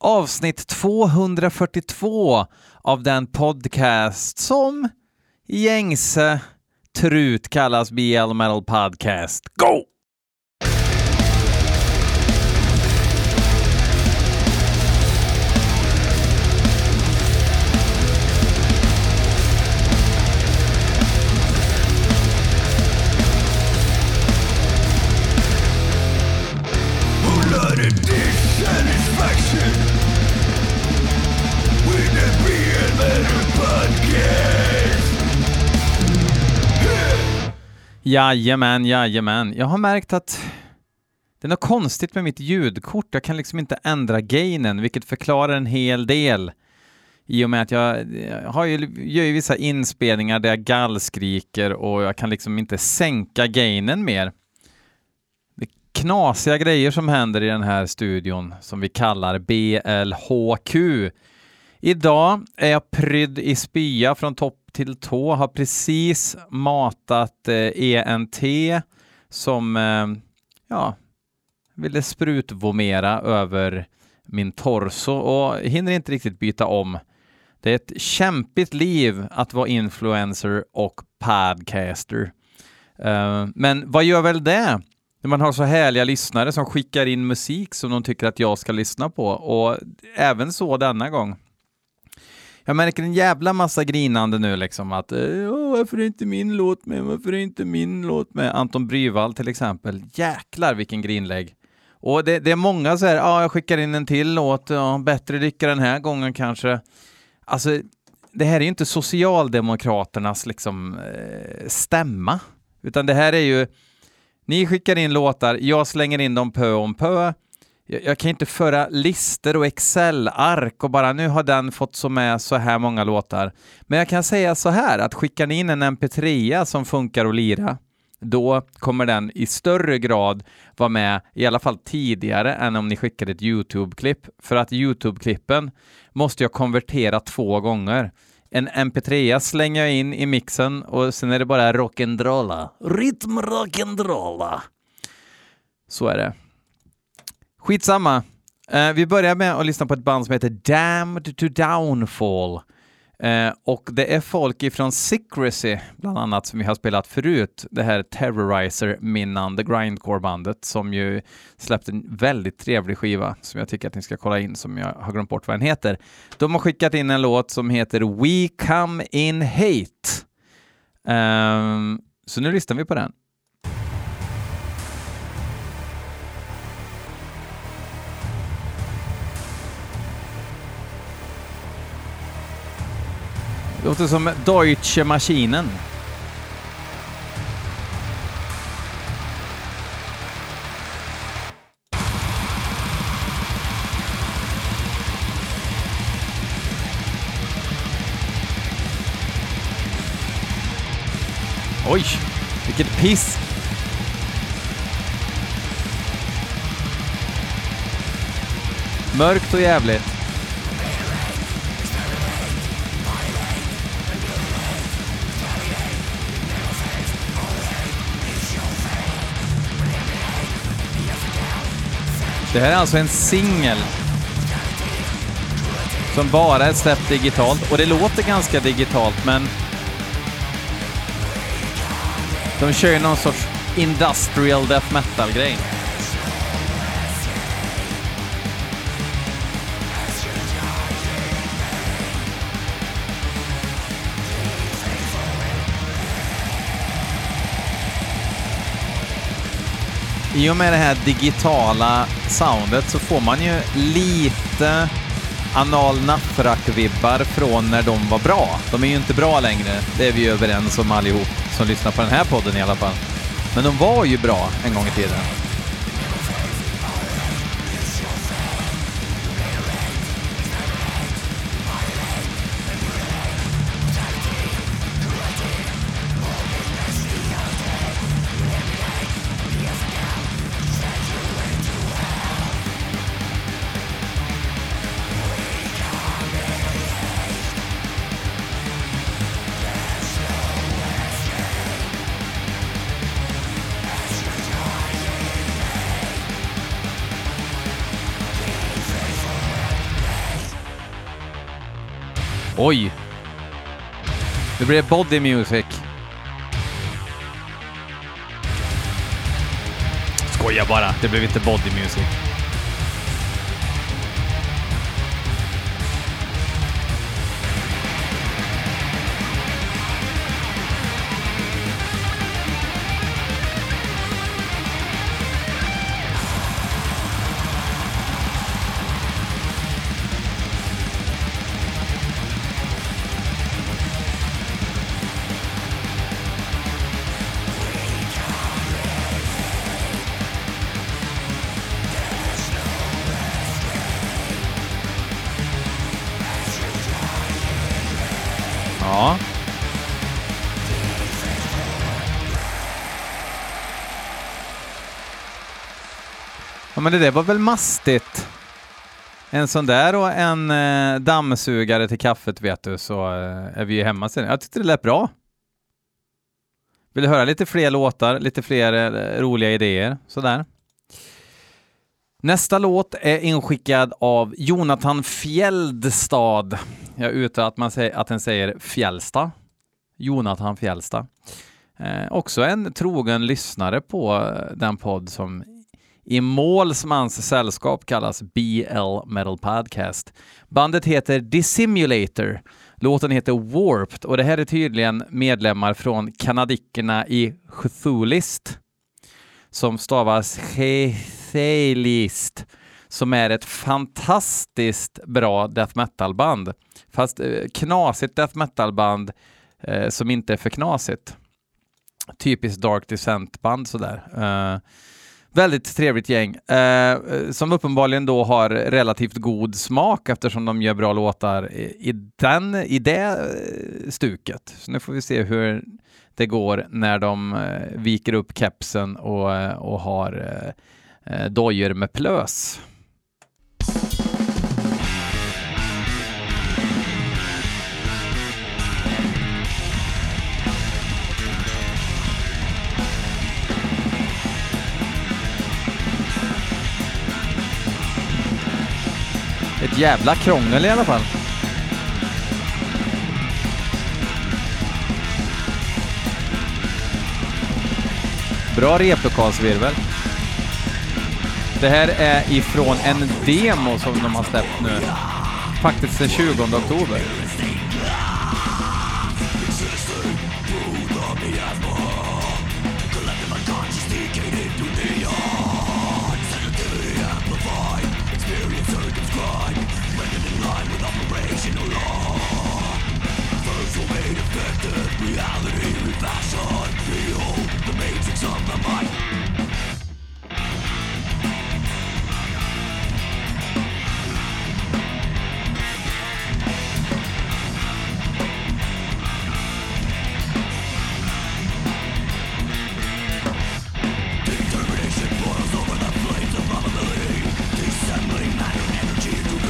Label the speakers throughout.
Speaker 1: avsnitt 242 av den podcast som gängse trut kallas BL Metal Podcast. Go! Jajamän, jajamän. Jag har märkt att det är något konstigt med mitt ljudkort. Jag kan liksom inte ändra gainen, vilket förklarar en hel del. I och med att jag, jag har ju, gör ju vissa inspelningar där jag gallskriker och jag kan liksom inte sänka gainen mer. Det är knasiga grejer som händer i den här studion som vi kallar BLHQ. Idag är jag prydd i spya från topp till tå, har precis matat eh, ENT som eh, ja, ville sprutvomera över min torso och hinner inte riktigt byta om. Det är ett kämpigt liv att vara influencer och podcaster. Eh, men vad gör väl det? När man har så härliga lyssnare som skickar in musik som de tycker att jag ska lyssna på och även så denna gång. Jag märker en jävla massa grinande nu liksom att eh, Åh, varför är inte min låt med? Varför är inte min låt med? Anton Bryvall till exempel. Jäklar vilken grinlägg. Och det, det är många så här, ja, jag skickar in en till låt, ja, bättre lycka den här gången kanske. Alltså, det här är ju inte Socialdemokraternas liksom eh, stämma, utan det här är ju, ni skickar in låtar, jag slänger in dem pö om pö, jag, jag kan inte föra lister och Excel-ark och bara nu har den fått så med så här många låtar. Men jag kan säga så här att skickar ni in en mp3 som funkar att lira, då kommer den i större grad vara med, i alla fall tidigare, än om ni skickar ett YouTube-klipp. För att YouTube-klippen måste jag konvertera två gånger. En mp3 slänger jag in i mixen och sen är det bara rock'n'rolla. Rytm rock'n'rolla. Så är det. Skitsamma. Uh, vi börjar med att lyssna på ett band som heter Damned to Downfall. Uh, och det är folk ifrån Secrecy, bland annat, som vi har spelat förut. Det här Terrorizer-minnande grindcore-bandet som ju släppte en väldigt trevlig skiva som jag tycker att ni ska kolla in, som jag har glömt bort vad den heter. De har skickat in en låt som heter We Come In Hate. Uh, så nu lyssnar vi på den. Låter som Deutsche Maschinen. Oj, vilket piss! Mörkt och jävligt. Det här är alltså en singel som bara är släppt digitalt och det låter ganska digitalt men de kör ju någon sorts industrial death metal-grej. I och med det här digitala soundet så får man ju lite Anal vibbar från när de var bra. De är ju inte bra längre, det är vi ju överens om allihop som lyssnar på den här podden i alla fall. Men de var ju bra en gång i tiden. Oj! Det blev body music. Skoja bara, det blev inte body music. Men det där var väl mastigt. En sån där och en eh, dammsugare till kaffet vet du så eh, är vi ju hemma sen. Jag tyckte det lät bra. Vill du höra lite fler låtar, lite fler eh, roliga idéer sådär? Nästa låt är inskickad av Jonathan Fjäldstad. Jag utgår att, man säger, att den säger Fjällsta. Jonathan Fjällsta. Eh, också en trogen lyssnare på eh, den podd som i målsmans sällskap kallas BL Metal Podcast. Bandet heter Dissimulator. Låten heter Warped och det här är tydligen medlemmar från kanadickerna i Cthulist som stavas Chethelist som är ett fantastiskt bra death metal-band. Fast eh, knasigt death metal-band eh, som inte är för knasigt. Typiskt Dark Descent-band sådär. Eh, väldigt trevligt gäng eh, som uppenbarligen då har relativt god smak eftersom de gör bra låtar i, i, den, i det eh, stuket. Så nu får vi se hur det går när de eh, viker upp kepsen och, eh, och har eh, eh, dojor med plös. Ett jävla krångel i alla fall. Bra replokalsvirvel. Det här är ifrån en demo som de har släppt nu. Faktiskt den 20 oktober.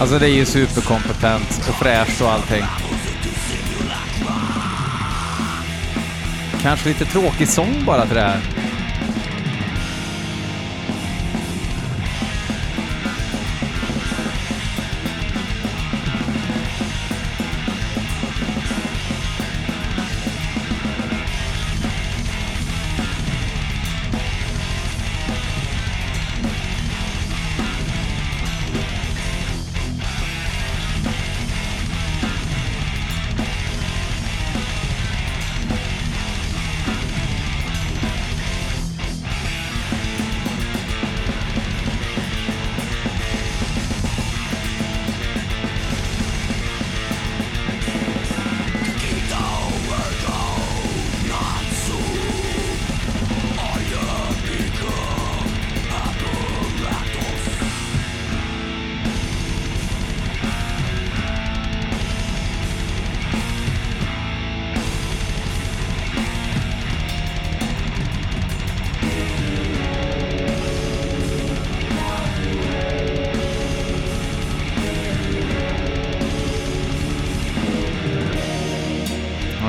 Speaker 1: Alltså det är ju superkompetent och fräscht och allting. Kanske lite tråkig sång bara till det här.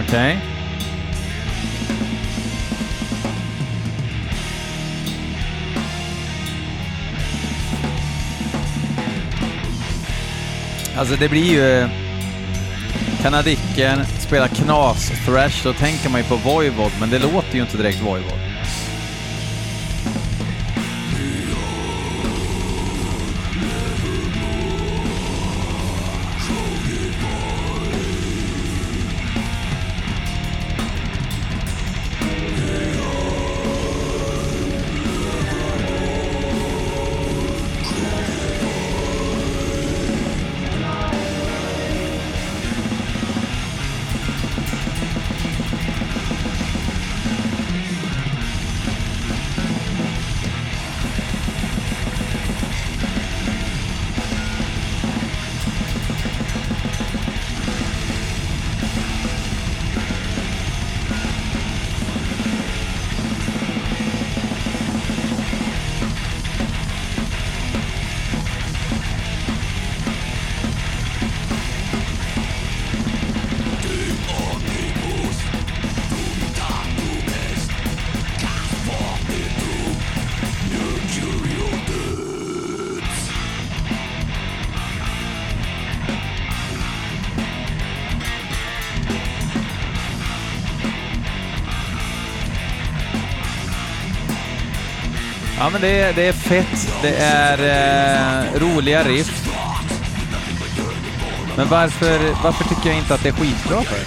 Speaker 1: Okej. Alltså det blir ju...
Speaker 2: Eh, kanadicken, spelar knas-thrash, då tänker man ju på Voivod, men det låter ju inte direkt Voivod. Ja, men det är, det är fett. Det är eh, roliga riff. Men varför, varför tycker jag inte att det är skitbra för?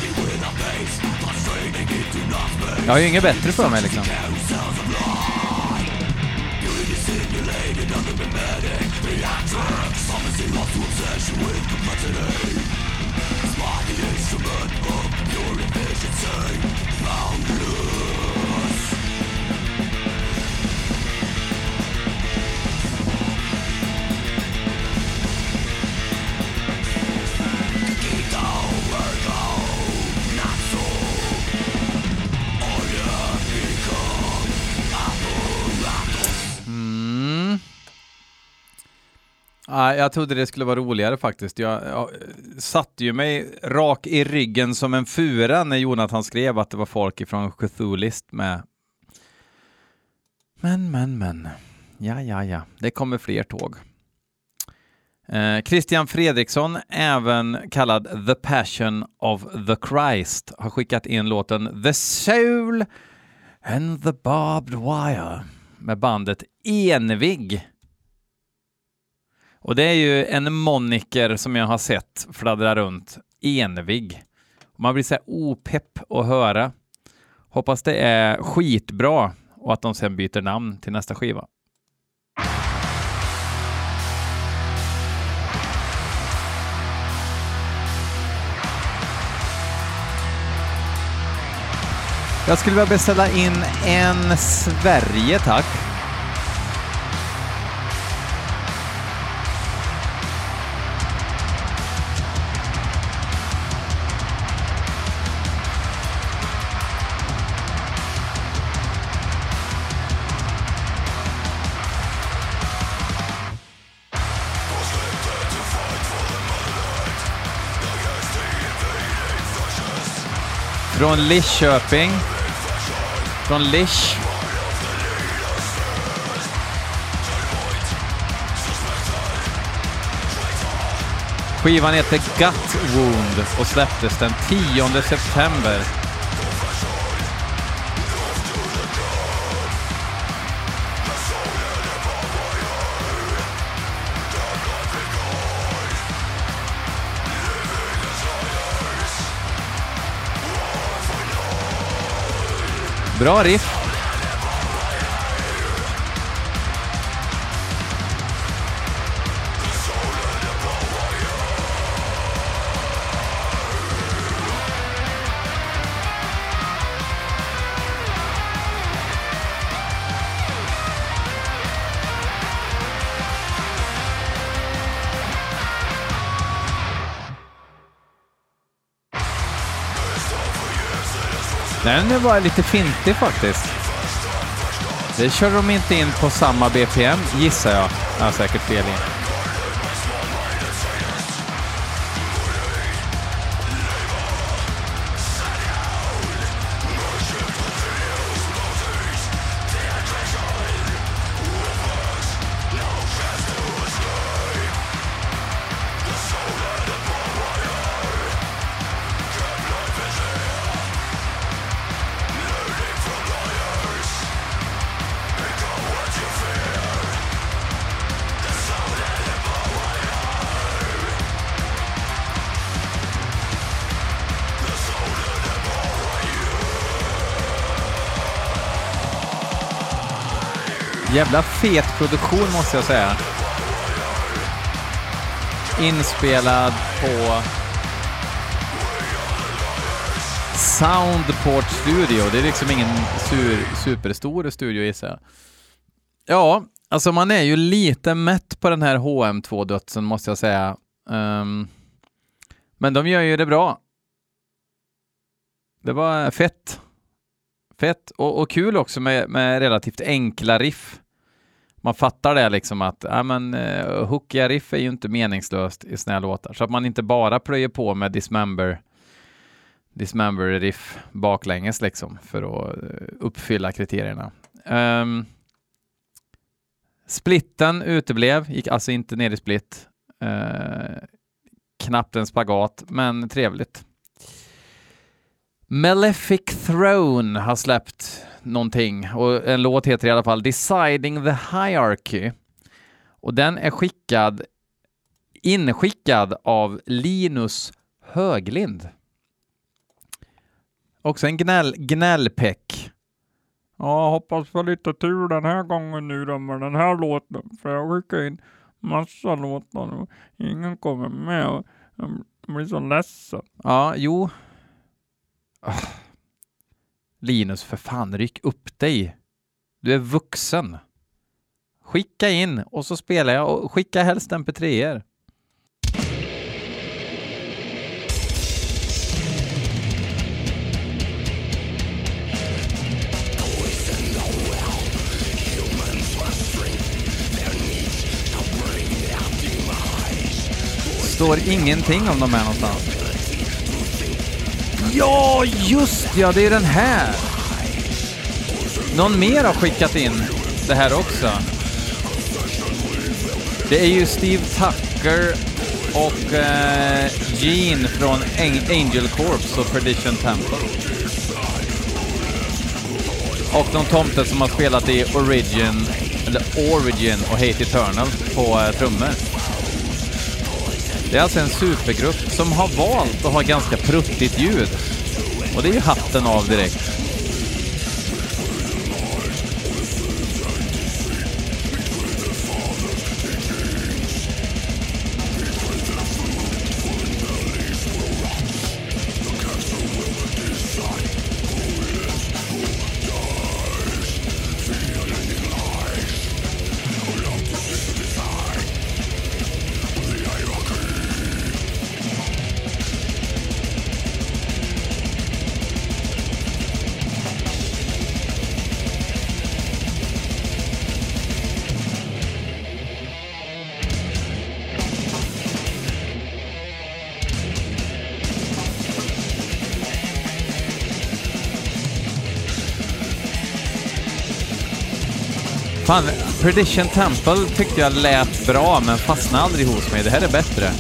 Speaker 2: Jag har ju inget bättre för mig liksom. Nej, jag trodde det skulle vara roligare faktiskt. Jag, jag satte ju mig rak i ryggen som en fura när Jonathan skrev att det var folk ifrån Cthulhist med. Men, men, men. Ja, ja, ja. Det kommer fler tåg. Eh, Christian Fredriksson, även kallad The Passion of the Christ, har skickat in låten The Soul and the Barbed Wire med bandet Envig. Och det är ju en moniker som jag har sett fladdra runt. Envig. Man blir så här opepp att höra. Hoppas det är skitbra och att de sen byter namn till nästa skiva. Jag skulle vilja beställa in en Sverige, tack. Från Lidköping. Från Lisch. Skivan heter Gut Wound och släpptes den 10 september. Bra Den var lite fintig faktiskt. Det kör de inte in på samma BPM, gissar jag. Jag har säkert fel in.
Speaker 1: Jävla fet produktion måste jag säga. Inspelad på Soundport Studio. Det är liksom ingen sur, superstor studio gissar jag. Ja, alltså man är ju lite mätt på den här HM2-dödsen måste jag säga. Um, men de gör ju det bra. Det var fett. Fett och, och kul också med, med, relativt enkla riff. Man fattar det liksom att ja, men, eh, uh, hookiga riff är ju inte meningslöst i såna här låtar. Så att man inte bara plöjer på med Dismember Dismember riff baklänges liksom för att uh, uppfylla kriterierna. Um, splitten uteblev, gick alltså inte ner i split. Uh, knappt en spagat, men trevligt. Malefic Throne har släppt någonting och en låt heter i alla fall Deciding the Hierarchy. Och den är skickad, inskickad av Linus Höglind. Också en gnäll, gnällpeck.
Speaker 3: Ja, hoppas få lite tur den här gången nu då med den här låten. För jag skickar in massa låtar och ingen kommer med. Och jag blir så ledsen.
Speaker 1: Ja, jo. Oh. Linus, för fan, ryck upp dig. Du är vuxen. Skicka in och så spelar jag och skicka helst mp3er. står ingenting om de är någonstans. Ja, just ja, det är den här! Någon mer har skickat in det här också. Det är ju Steve Tucker och eh, Gene från Angel Corps och Perdition Temple. Och någon tomte som har spelat i Origin, eller Origin och Hate Eternal på eh, trummor. Det är alltså en supergrupp som har valt att ha ganska pruttigt ljud. Och det är ju hatten av direkt. Fan, Perdition Temple tyckte jag lät bra, men fastnade aldrig hos mig. Det här är bättre.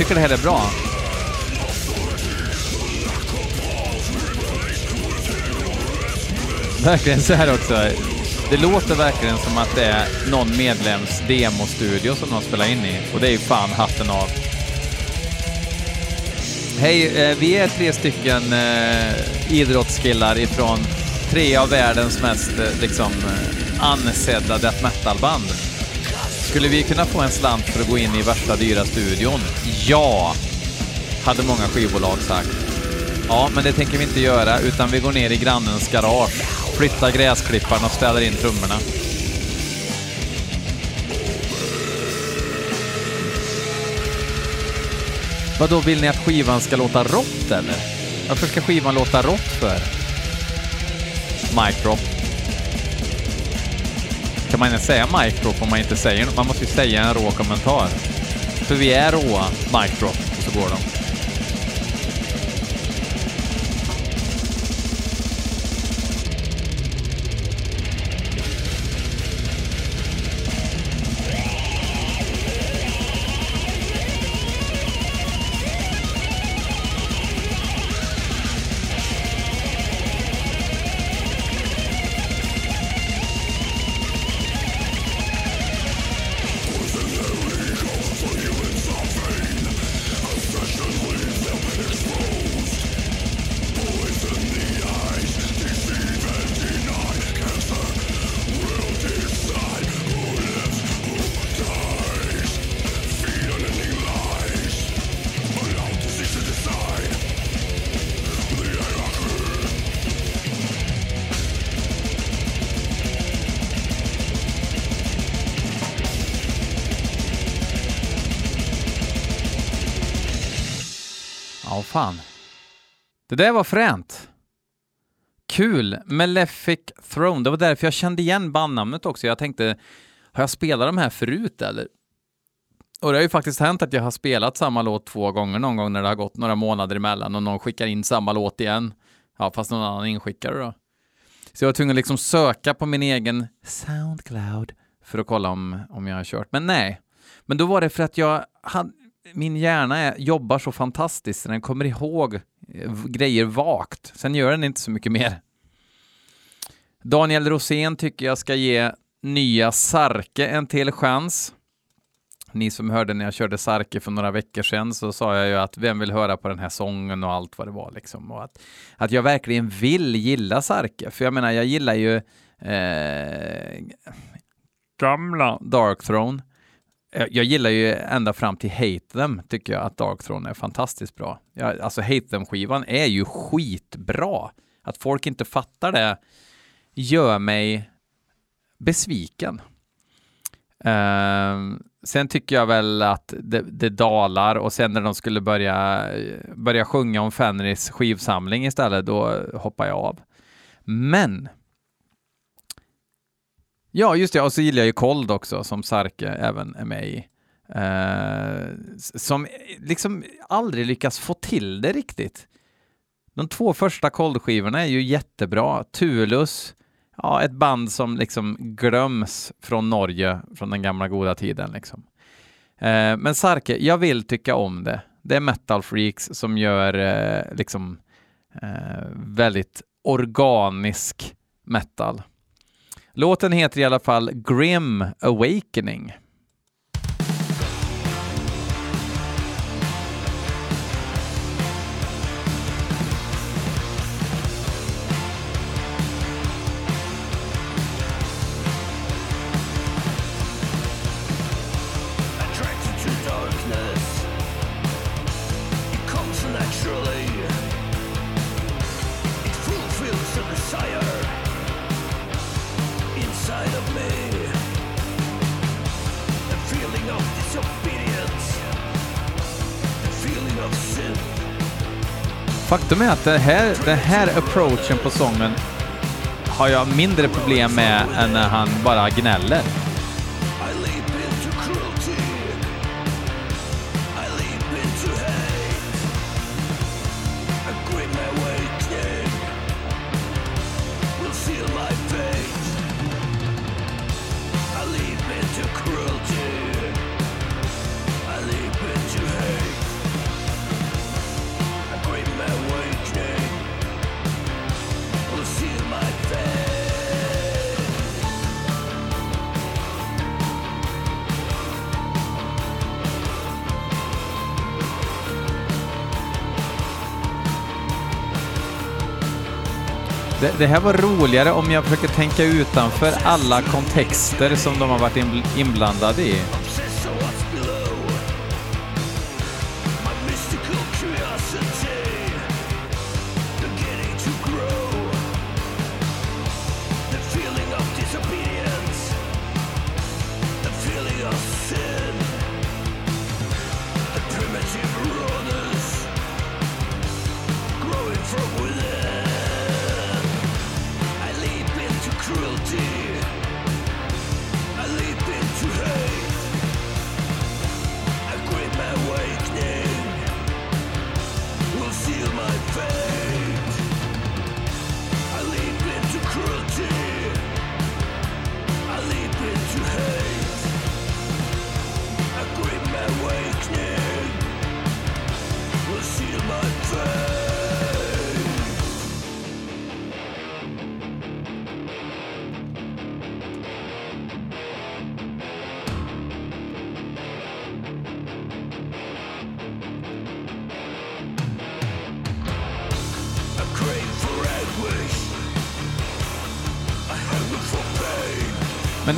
Speaker 1: Tycker det här är bra. Verkligen så här också. Det låter verkligen som att det är någon medlems demostudio som de spelar in i. Och det är ju fan hatten av. Hej, eh, vi är tre stycken eh, idrottskillar ifrån tre av världens mest eh, liksom ansedda death metal-band. Skulle vi kunna få en slant för att gå in i värsta dyra studion? Ja, hade många skivbolag sagt. Ja, men det tänker vi inte göra, utan vi går ner i grannens garage, flyttar gräsklipparen och ställer in trummorna. Vad då vill ni att skivan ska låta rått eller? Varför ska skivan låta rått för? Mic. Kan man ens säga mic drop om man inte säger något? Man måste ju säga en rå kommentar. För vi är råa, mic drop, och så går de. Det där var fränt. Kul. Malefic Throne. Det var därför jag kände igen bandnamnet också. Jag tänkte, har jag spelat de här förut eller? Och det har ju faktiskt hänt att jag har spelat samma låt två gånger någon gång när det har gått några månader emellan och någon skickar in samma låt igen. Ja, fast någon annan inskickare då. Så jag var tvungen att liksom söka på min egen Soundcloud för att kolla om, om jag har kört. Men nej. Men då var det för att jag hade, min hjärna är, jobbar så fantastiskt, den kommer ihåg eh, grejer vagt. Sen gör den inte så mycket mer. Daniel Rosén tycker jag ska ge nya Sarke en till chans. Ni som hörde när jag körde Sarke för några veckor sedan så sa jag ju att vem vill höra på den här sången och allt vad det var liksom. Och att, att jag verkligen vill gilla Sarke, för jag menar jag gillar ju eh,
Speaker 3: Gamla.
Speaker 1: Dark Throne. Eh, jag, gillar ju ända fram till Hate Them, tycker jag att Dark Throne är fantastiskt bra. Jag, alltså Hate Them-skivan är ju skitbra. Att folk inte fattar det gör mig besviken. Uh, sen tycker jag väl att det, det dalar och sen när de skulle börja, börja sjunga om Fenris skivsamling istället, då hoppar jag av. Men Ja, just det. Och så gillar jag ju Cold också, som Sarke även är med i. Eh, som eh, liksom aldrig lyckas få till det riktigt. De två första Cold-skivorna är ju jättebra. Tulus, ja, ett band som liksom glöms från Norge, från den gamla goda tiden. Liksom. Eh, men Sarke, jag vill tycka om det. Det är metal freaks som gör eh, liksom eh, väldigt organisk metal. Låten heter i alla fall Grim Awakening. Faktum är att den här, den här approachen på sången har jag mindre problem med än när han bara gnäller. Det, här var roligare om jag försöker tänka utanför alla kontexter som de har varit inblandade i.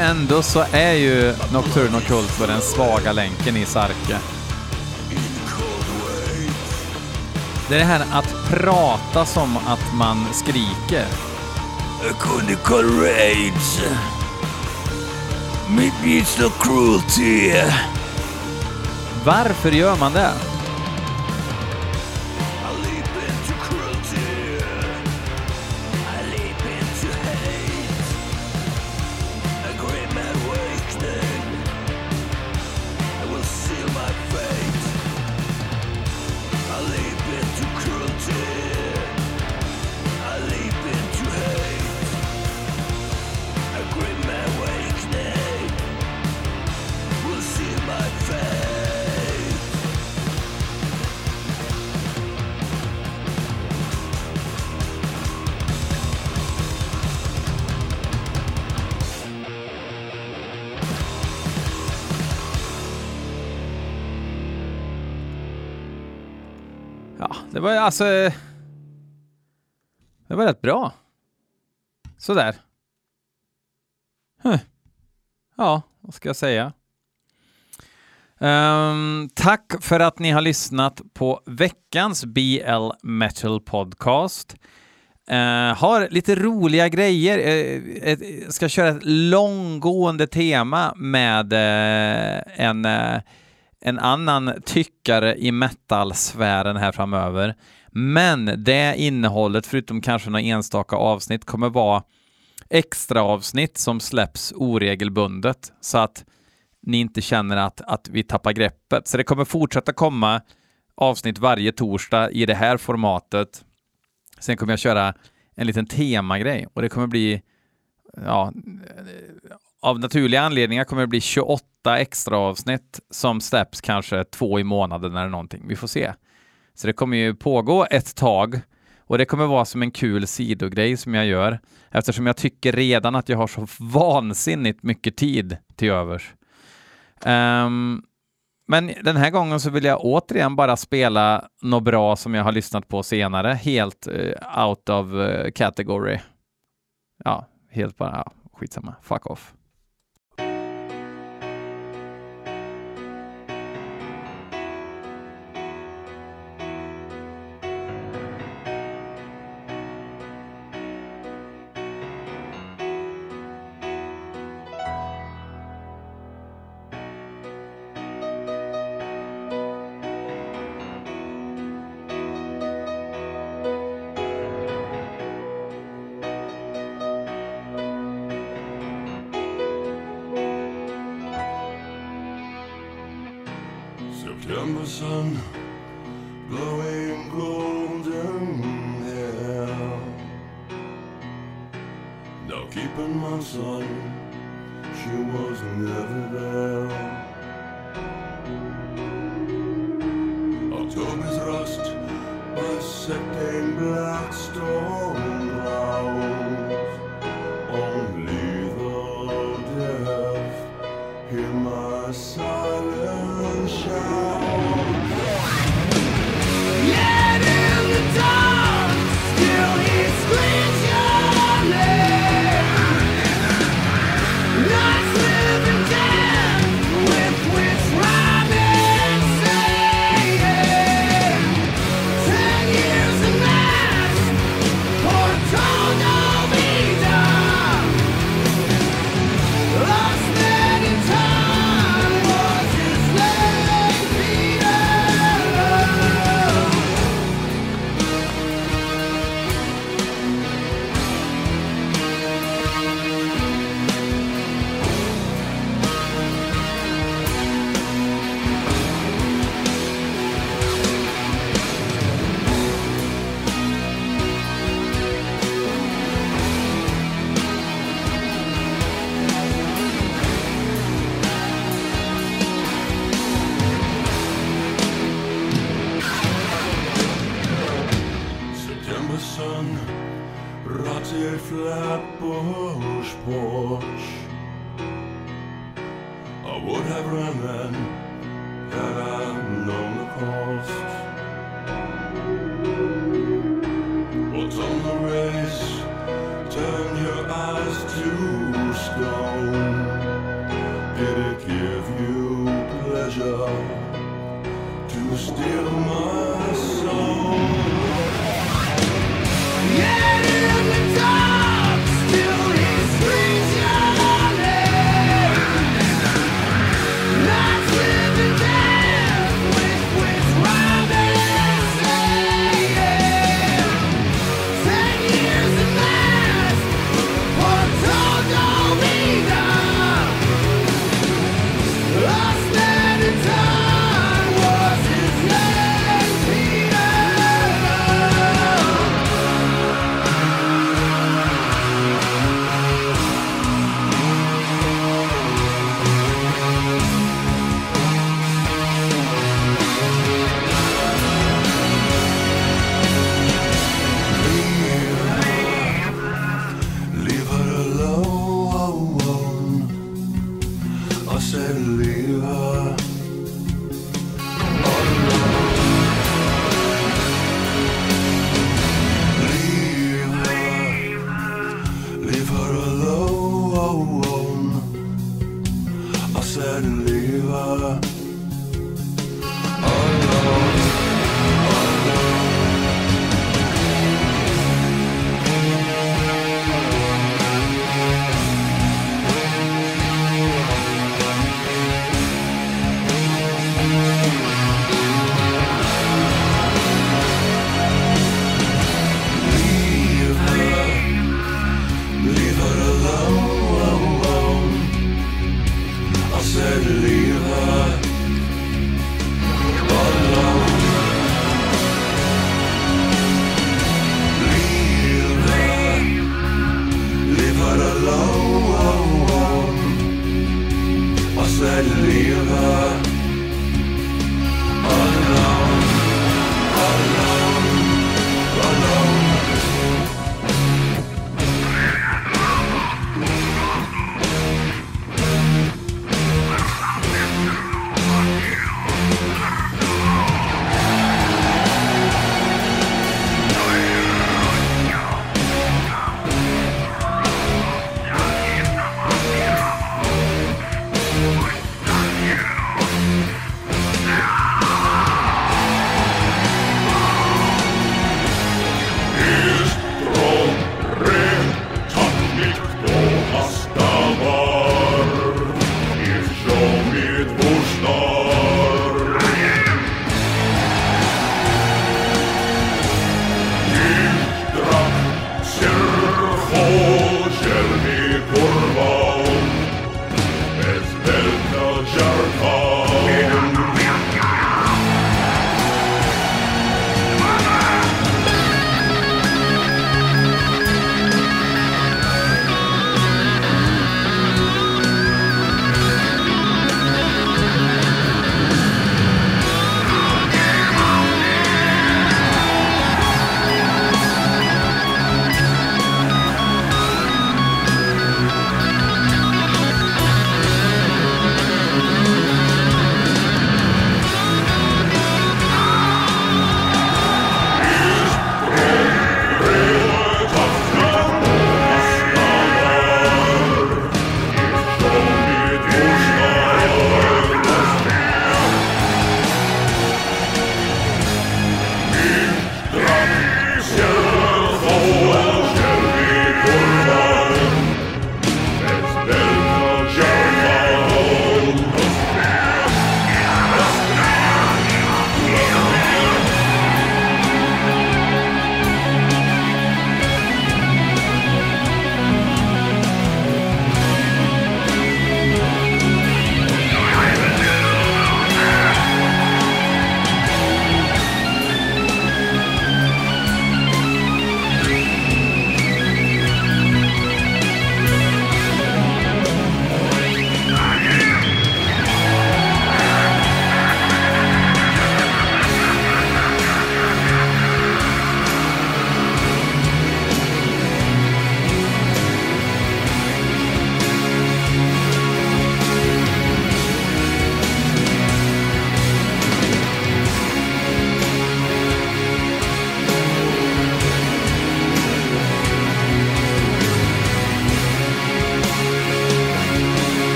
Speaker 1: ändå så är ju Nocturno Culto den svaga länken i Sarke. Det är det här att prata som att man skriker.
Speaker 4: Conical rage. It's no cruelty.
Speaker 1: Varför gör man det? Alltså... Det var rätt bra. Sådär. Huh. Ja, vad ska jag säga? Um, tack för att ni har lyssnat på veckans BL Metal Podcast. Uh, har lite roliga grejer. Uh, ett, ska köra ett långgående tema med uh, en, en annan tyckare i metal-sfären här framöver. Men det innehållet, förutom kanske några enstaka avsnitt, kommer vara extra avsnitt som släpps oregelbundet så att ni inte känner att, att vi tappar greppet. Så det kommer fortsätta komma avsnitt varje torsdag i det här formatet. Sen kommer jag köra en liten temagrej och det kommer bli, ja, av naturliga anledningar kommer det bli 28 extra avsnitt som släpps kanske två i månaden eller någonting. Vi får se. Så det kommer ju pågå ett tag och det kommer vara som en kul sidogrej som jag gör eftersom jag tycker redan att jag har så vansinnigt mycket tid till övers. Um, men den här gången så vill jag återigen bara spela något bra som jag har lyssnat på senare, helt uh, out of uh, category. Ja, helt bara, ja, skitsamma, fuck off.
Speaker 4: Sun, you steal my soul? and leave her.